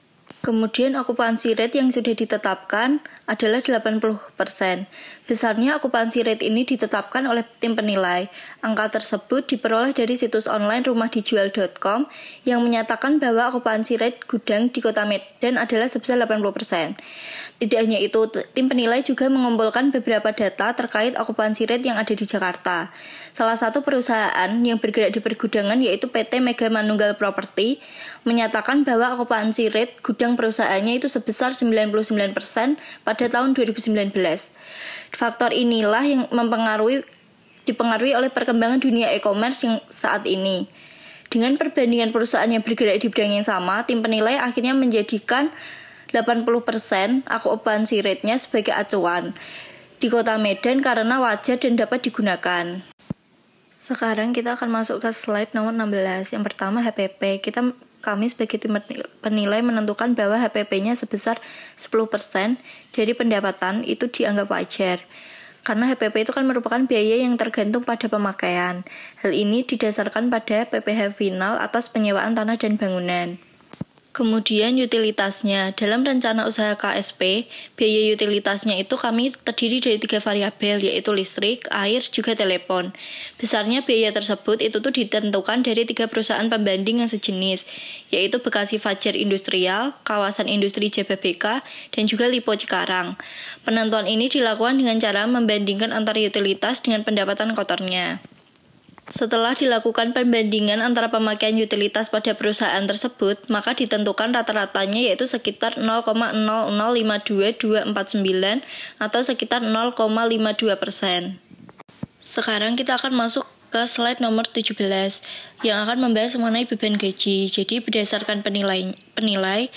Kemudian okupansi rate yang sudah ditetapkan adalah 80%. Besarnya okupansi rate ini ditetapkan oleh tim penilai. Angka tersebut diperoleh dari situs online rumahdijual.com yang menyatakan bahwa okupansi rate gudang di Kota Medan adalah sebesar 80%. Tidak hanya itu, tim penilai juga mengumpulkan beberapa data terkait okupansi rate yang ada di Jakarta. Salah satu perusahaan yang bergerak di pergudangan yaitu PT Mega Manunggal Property menyatakan bahwa okupansi rate gudang perusahaannya itu sebesar 99% pada tahun 2019. Faktor inilah yang mempengaruhi dipengaruhi oleh perkembangan dunia e-commerce yang saat ini. Dengan perbandingan perusahaan yang bergerak di bidang yang sama, tim penilai akhirnya menjadikan 80% okupansi rate-nya sebagai acuan di kota Medan karena wajar dan dapat digunakan. Sekarang kita akan masuk ke slide nomor 16. Yang pertama HPP. Kita kami sebagai tim penilai menentukan bahwa HPP-nya sebesar 10% dari pendapatan itu dianggap wajar. Karena HPP itu kan merupakan biaya yang tergantung pada pemakaian. Hal ini didasarkan pada PPh final atas penyewaan tanah dan bangunan. Kemudian utilitasnya. Dalam rencana usaha KSP, biaya utilitasnya itu kami terdiri dari tiga variabel, yaitu listrik, air, juga telepon. Besarnya biaya tersebut itu tuh ditentukan dari tiga perusahaan pembanding yang sejenis, yaitu Bekasi Fajar Industrial, Kawasan Industri Jababeka, dan juga Lipo Cikarang. Penentuan ini dilakukan dengan cara membandingkan antara utilitas dengan pendapatan kotornya. Setelah dilakukan pembandingan antara pemakaian utilitas pada perusahaan tersebut, maka ditentukan rata-ratanya yaitu sekitar 0,0052249 atau sekitar 0,52 persen. Sekarang kita akan masuk ke slide nomor 17 yang akan membahas mengenai beban gaji. Jadi berdasarkan penilai penilai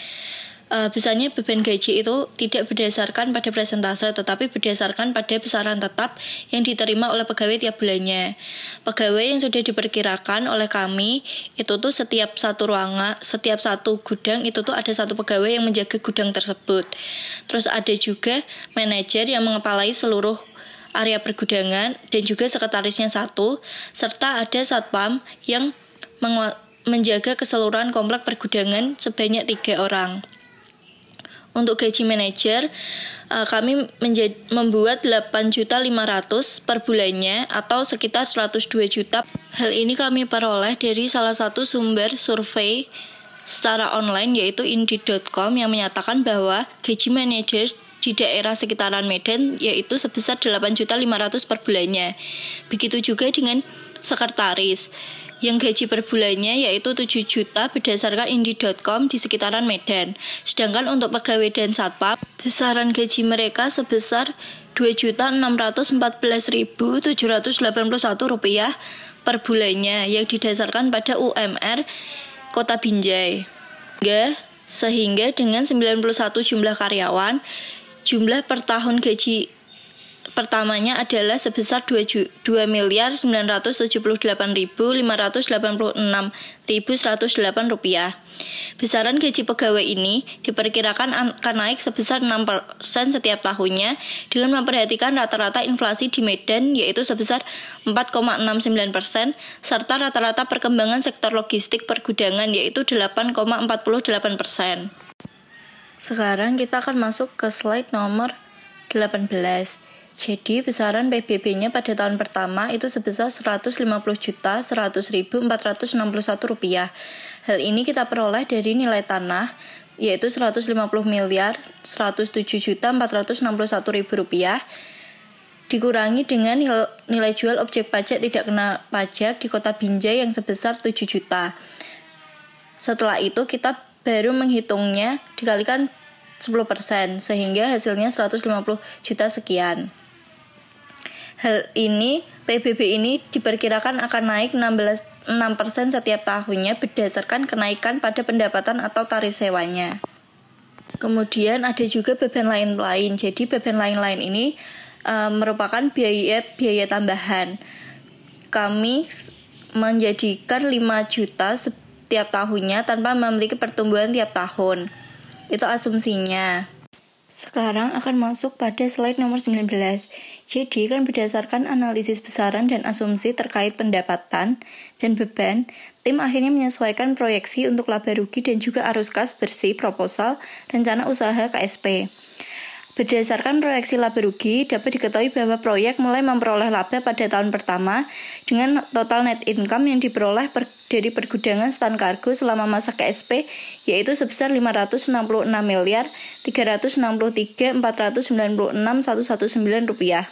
uh, misalnya beban gaji itu tidak berdasarkan pada presentase tetapi berdasarkan pada besaran tetap yang diterima oleh pegawai tiap bulannya. Pegawai yang sudah diperkirakan oleh kami itu tuh setiap satu ruangan, setiap satu gudang itu tuh ada satu pegawai yang menjaga gudang tersebut. Terus ada juga manajer yang mengepalai seluruh area pergudangan dan juga sekretarisnya satu serta ada satpam yang menjaga keseluruhan komplek pergudangan sebanyak tiga orang. Untuk gaji manajer, uh, kami menjadi, membuat 8.500 per bulannya atau sekitar 102 juta. Hal ini kami peroleh dari salah satu sumber survei secara online yaitu Indeed.com yang menyatakan bahwa gaji manajer di daerah sekitaran Medan yaitu sebesar 8.500 per bulannya. Begitu juga dengan sekretaris yang gaji per bulannya yaitu 7 juta berdasarkan Indi.com di sekitaran Medan. Sedangkan untuk pegawai dan satpam, besaran gaji mereka sebesar Rp2.614.781 per bulannya yang didasarkan pada UMR Kota Binjai. Sehingga dengan 91 jumlah karyawan, jumlah per tahun gaji pertamanya adalah sebesar 2, 2 miliar 978.586.108 rupiah. Besaran gaji pegawai ini diperkirakan akan naik sebesar 6% setiap tahunnya dengan memperhatikan rata-rata inflasi di Medan yaitu sebesar 4,69% serta rata-rata perkembangan sektor logistik pergudangan yaitu 8,48%. Sekarang kita akan masuk ke slide nomor 18. Jadi besaran PBB-nya pada tahun pertama itu sebesar 150 juta 100.461 rupiah. Hal ini kita peroleh dari nilai tanah yaitu 150 miliar 107 juta 461 ribu rupiah dikurangi dengan nilai jual objek pajak tidak kena pajak di kota Binjai yang sebesar 7 juta. Setelah itu kita baru menghitungnya dikalikan 10% sehingga hasilnya 150 juta sekian. Hal ini, PBB ini diperkirakan akan naik 16 6% setiap tahunnya berdasarkan kenaikan pada pendapatan atau tarif sewanya. Kemudian ada juga beban lain-lain. Jadi beban lain-lain ini uh, merupakan biaya biaya tambahan. Kami menjadikan 5 juta setiap tahunnya tanpa memiliki pertumbuhan tiap tahun. Itu asumsinya. Sekarang akan masuk pada slide nomor 19. Jadi kan berdasarkan analisis besaran dan asumsi terkait pendapatan dan beban, tim akhirnya menyesuaikan proyeksi untuk laba rugi dan juga arus kas bersih proposal rencana usaha KSP. Berdasarkan proyeksi laba rugi, dapat diketahui bahwa proyek mulai memperoleh laba pada tahun pertama dengan total net income yang diperoleh per, dari pergudangan stand kargo selama masa KSP yaitu sebesar 566 miliar 363 496 119 rupiah.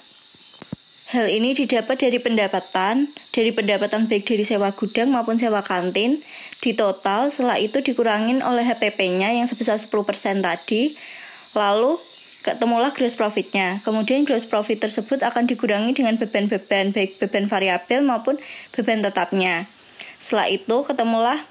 Hal ini didapat dari pendapatan, dari pendapatan baik dari sewa gudang maupun sewa kantin. Di total, setelah itu dikurangin oleh HPP-nya yang sebesar 10% tadi. Lalu ketemulah gross profitnya. Kemudian gross profit tersebut akan dikurangi dengan beban-beban baik beban variabel maupun beban tetapnya. Setelah itu ketemulah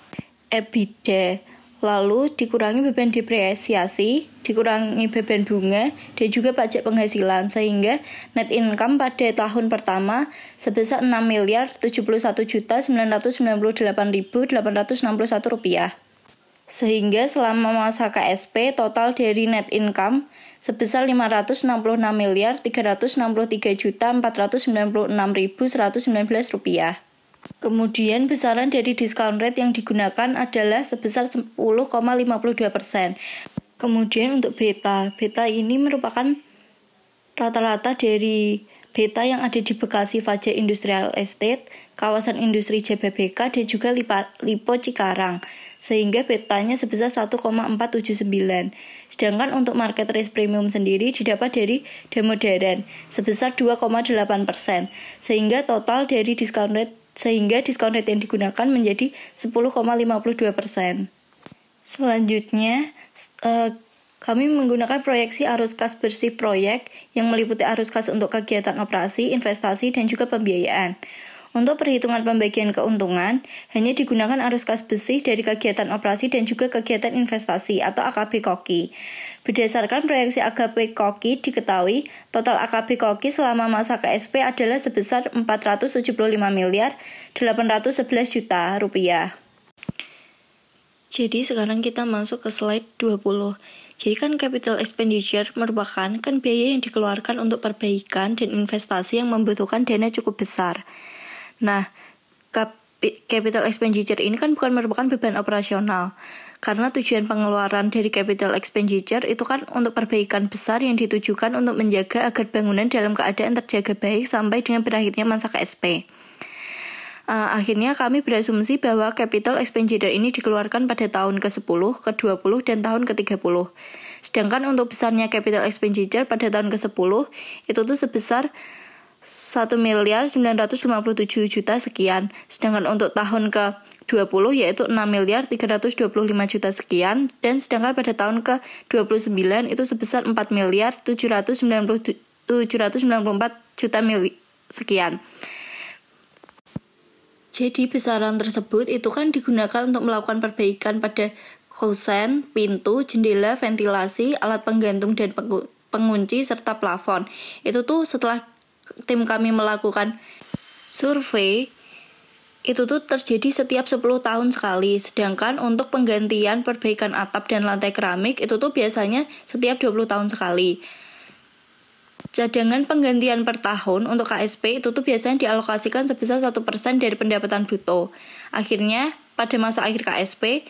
EBITDA. Lalu dikurangi beban depresiasi, dikurangi beban bunga, dan juga pajak penghasilan sehingga net income pada tahun pertama sebesar 6 miliar 71 juta 998 ribu 861 rupiah. Sehingga selama masa KSP total dari net income sebesar 566 miliar 363 juta 496 ribu 119 rupiah. Kemudian besaran dari discount rate yang digunakan adalah sebesar 10,52 persen. Kemudian untuk beta, beta ini merupakan rata-rata dari beta yang ada di Bekasi Fajar Industrial Estate, kawasan industri JBBK dan juga Lipo Cikarang, sehingga betanya sebesar 1,479. Sedangkan untuk market risk premium sendiri didapat dari Demodern sebesar 2,8%, sehingga total dari diskon rate sehingga diskon rate yang digunakan menjadi 10,52%. Selanjutnya, uh, kami menggunakan proyeksi arus kas bersih proyek yang meliputi arus kas untuk kegiatan operasi, investasi, dan juga pembiayaan. Untuk perhitungan pembagian keuntungan, hanya digunakan arus kas bersih dari kegiatan operasi dan juga kegiatan investasi atau AKB KOKI. Berdasarkan proyeksi AKB KOKI diketahui total AKB KOKI selama masa KSP adalah sebesar 475 miliar 811 juta rupiah. Jadi sekarang kita masuk ke slide 20. Jadi kan capital expenditure merupakan kan biaya yang dikeluarkan untuk perbaikan dan investasi yang membutuhkan dana cukup besar. Nah, capital expenditure ini kan bukan merupakan beban operasional. Karena tujuan pengeluaran dari capital expenditure itu kan untuk perbaikan besar yang ditujukan untuk menjaga agar bangunan dalam keadaan terjaga baik sampai dengan berakhirnya masa KSP. Uh, akhirnya kami berasumsi bahwa capital expenditure ini dikeluarkan pada tahun ke-10, ke-20, dan tahun ke-30. Sedangkan untuk besarnya capital expenditure pada tahun ke-10 itu tuh sebesar 1 miliar 957 juta sekian. Sedangkan untuk tahun ke 20 yaitu 6 miliar 325 juta sekian dan sedangkan pada tahun ke-29 itu sebesar 4 miliar 790 794 juta mili sekian. Jadi besaran tersebut itu kan digunakan untuk melakukan perbaikan pada kusen, pintu, jendela, ventilasi, alat penggantung dan pengunci serta plafon. Itu tuh setelah tim kami melakukan survei itu tuh terjadi setiap 10 tahun sekali. Sedangkan untuk penggantian perbaikan atap dan lantai keramik itu tuh biasanya setiap 20 tahun sekali. Cadangan penggantian per tahun untuk KSP itu tuh biasanya dialokasikan sebesar 1% dari pendapatan bruto. Akhirnya, pada masa akhir KSP,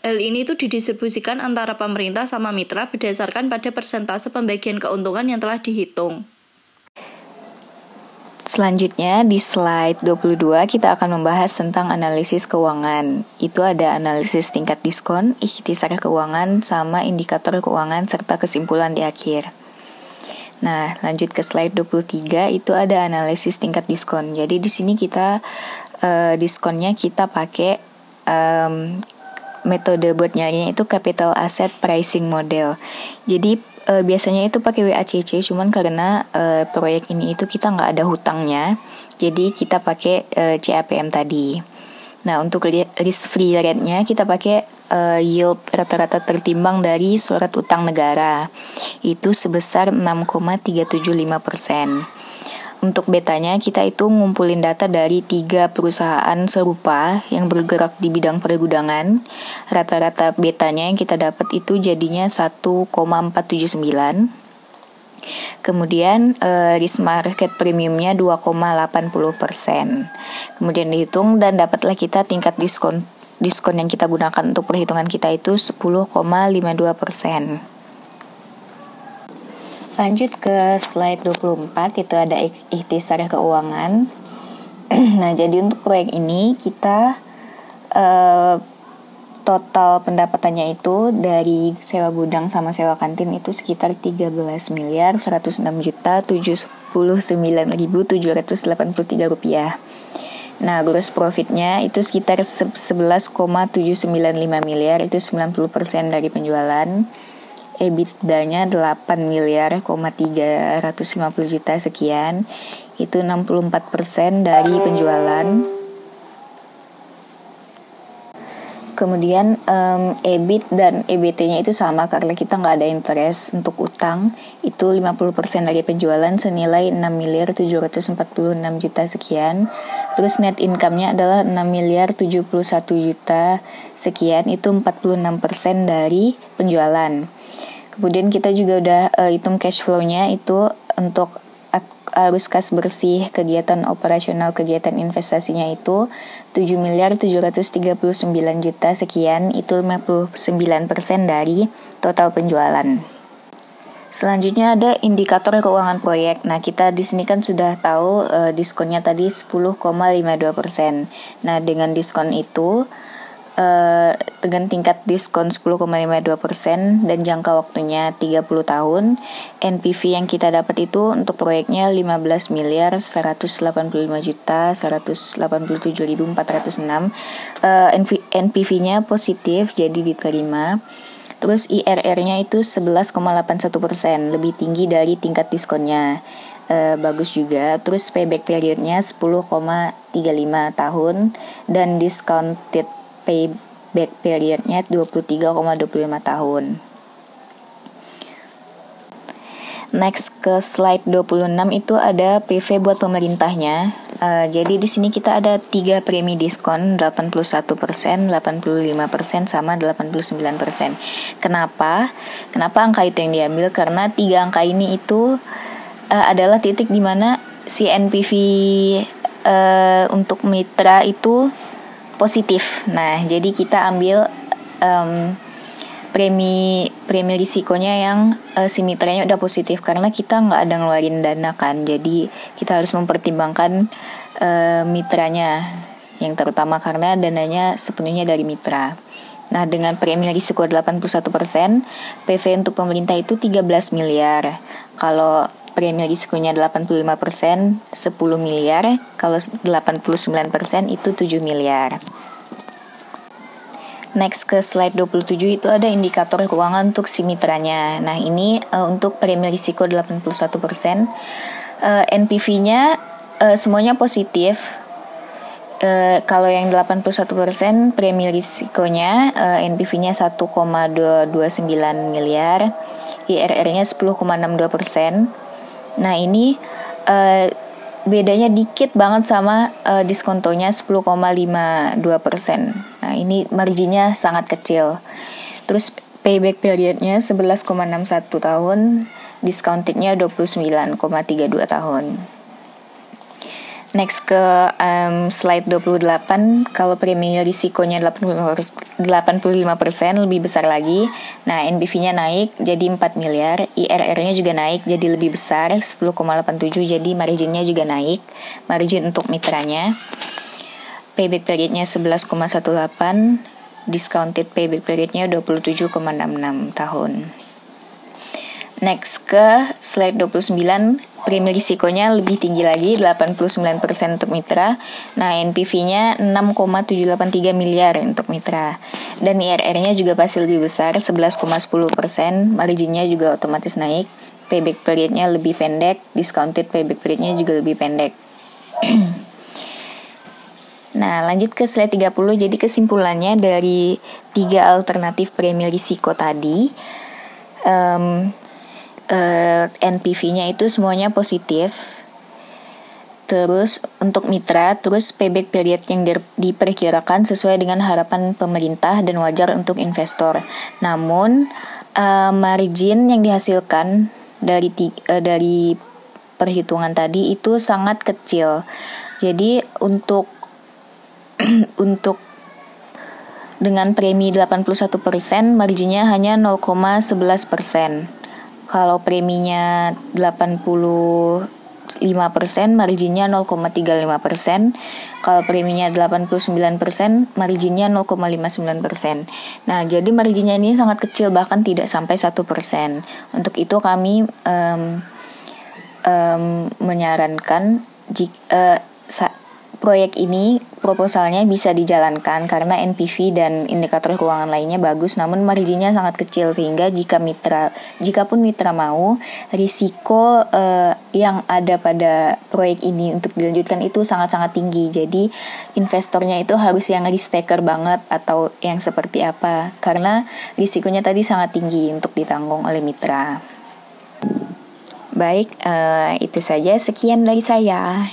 hal ini itu didistribusikan antara pemerintah sama mitra berdasarkan pada persentase pembagian keuntungan yang telah dihitung. Selanjutnya di slide 22 kita akan membahas tentang analisis keuangan. Itu ada analisis tingkat diskon, ikhtisar keuangan, sama indikator keuangan serta kesimpulan di akhir. Nah, lanjut ke slide 23 itu ada analisis tingkat diskon. Jadi di sini kita uh, diskonnya kita pakai um, metode buat nyarinya itu capital asset pricing model. Jadi uh, biasanya itu pakai WACC cuman karena uh, proyek ini itu kita nggak ada hutangnya jadi kita pakai uh, CAPM tadi nah untuk risk free rate-nya kita pakai uh, yield rata-rata tertimbang dari surat utang negara itu sebesar 6,375 persen untuk betanya kita itu ngumpulin data dari tiga perusahaan serupa yang bergerak di bidang pergudangan. Rata-rata betanya yang kita dapat itu jadinya 1,479. Kemudian uh, risk market premiumnya 2,80 persen. Kemudian dihitung dan dapatlah kita tingkat diskon diskon yang kita gunakan untuk perhitungan kita itu 10,52 persen. Lanjut ke slide 24 itu ada ikhtisar keuangan. nah, jadi untuk proyek ini kita uh, total pendapatannya itu dari sewa gudang sama sewa kantin itu sekitar 13 miliar 106 juta 79.783 rupiah. Nah, gross profitnya itu sekitar 11,795 miliar, itu 90% dari penjualan. EBITDA-nya 8 miliar, 350 juta sekian. Itu 64% dari penjualan. Kemudian um, EBIT dan EBT-nya itu sama karena kita nggak ada interest untuk utang. Itu 50% dari penjualan senilai 6 miliar 746 juta sekian. Terus net income-nya adalah 6 miliar 71 juta sekian. Itu 46% dari penjualan. Kemudian kita juga udah uh, hitung cash flow-nya itu untuk arus kas bersih kegiatan operasional kegiatan investasinya itu 7 miliar 739 juta sekian itu 59% dari total penjualan. Selanjutnya ada indikator keuangan proyek. Nah, kita di sini kan sudah tahu uh, diskonnya tadi 10,52%. Nah, dengan diskon itu uh, dengan tingkat diskon 10,52% dan jangka waktunya 30 tahun. NPV yang kita dapat itu untuk proyeknya 15 miliar 185 juta 187.406. Uh, NPV-nya positif jadi diterima. Terus IRR-nya itu 11,81%, lebih tinggi dari tingkat diskonnya. Uh, bagus juga. Terus payback periodnya 10,35 tahun dan discounted payback periodnya 23,25 tahun. Next ke slide 26 itu ada PV buat pemerintahnya. Uh, jadi di sini kita ada tiga premi diskon 81%, 85% sama 89%. Kenapa? Kenapa angka itu yang diambil? Karena tiga angka ini itu uh, adalah titik di mana si NPV uh, untuk mitra itu positif. Nah, jadi kita ambil um, premi premi risikonya yang uh, si mitranya udah positif karena kita nggak ada ngeluarin dana kan jadi kita harus mempertimbangkan uh, mitranya yang terutama karena dananya sepenuhnya dari mitra. Nah, dengan premi risiko 81%, PV untuk pemerintah itu 13 miliar. Kalau premi risikonya 85%, 10 miliar. Kalau 89% itu 7 miliar. Next ke slide 27 itu ada indikator keuangan untuk si mitranya. Nah, ini uh, untuk premi risiko 81%. Uh, NPV-nya uh, semuanya positif. Uh, kalau yang 81% premi risikonya uh, NPV-nya 1,229 miliar, IRR-nya 10,62%. Nah, ini uh, bedanya dikit banget sama uh, diskontonya 10,52 persen. Nah ini marginnya sangat kecil. Terus payback periodnya 11,61 tahun, discountednya 29,32 tahun. Next ke um, slide 28, kalau premi risikonya 85%, 85% lebih besar lagi. Nah, NBV-nya naik jadi 4 miliar, IRR-nya juga naik jadi lebih besar 10,87 jadi marginnya juga naik. Margin untuk mitranya. Payback periodnya 11,18, discounted payback periodnya 27,66 tahun. Next ke slide 29 premi risikonya lebih tinggi lagi 89% untuk mitra. Nah, NPV-nya 6,783 miliar untuk mitra. Dan IRR-nya juga pasti lebih besar 11,10%, marginnya juga otomatis naik. Payback periodnya lebih pendek, discounted payback periodnya juga lebih pendek. Nah, lanjut ke slide 30. Jadi kesimpulannya dari tiga alternatif premi risiko tadi, um, uh, eh, NPV-nya itu semuanya positif. Terus untuk mitra, terus payback period yang diperkirakan sesuai dengan harapan pemerintah dan wajar untuk investor. Namun uh, margin yang dihasilkan dari uh, dari perhitungan tadi itu sangat kecil. Jadi untuk untuk dengan premi 81%, marginnya hanya 0,11% kalau preminya 85% marginnya 0,35%. Kalau preminya 89% marginnya 0,59%. Nah, jadi marginnya ini sangat kecil bahkan tidak sampai 1%. Untuk itu kami um, um, menyarankan jika uh, proyek ini proposalnya bisa dijalankan karena NPV dan indikator keuangan lainnya bagus namun marginnya sangat kecil sehingga jika mitra jika pun mitra mau risiko uh, yang ada pada proyek ini untuk dilanjutkan itu sangat-sangat tinggi. Jadi investornya itu harus yang risk taker banget atau yang seperti apa karena risikonya tadi sangat tinggi untuk ditanggung oleh mitra. Baik uh, itu saja. Sekian dari saya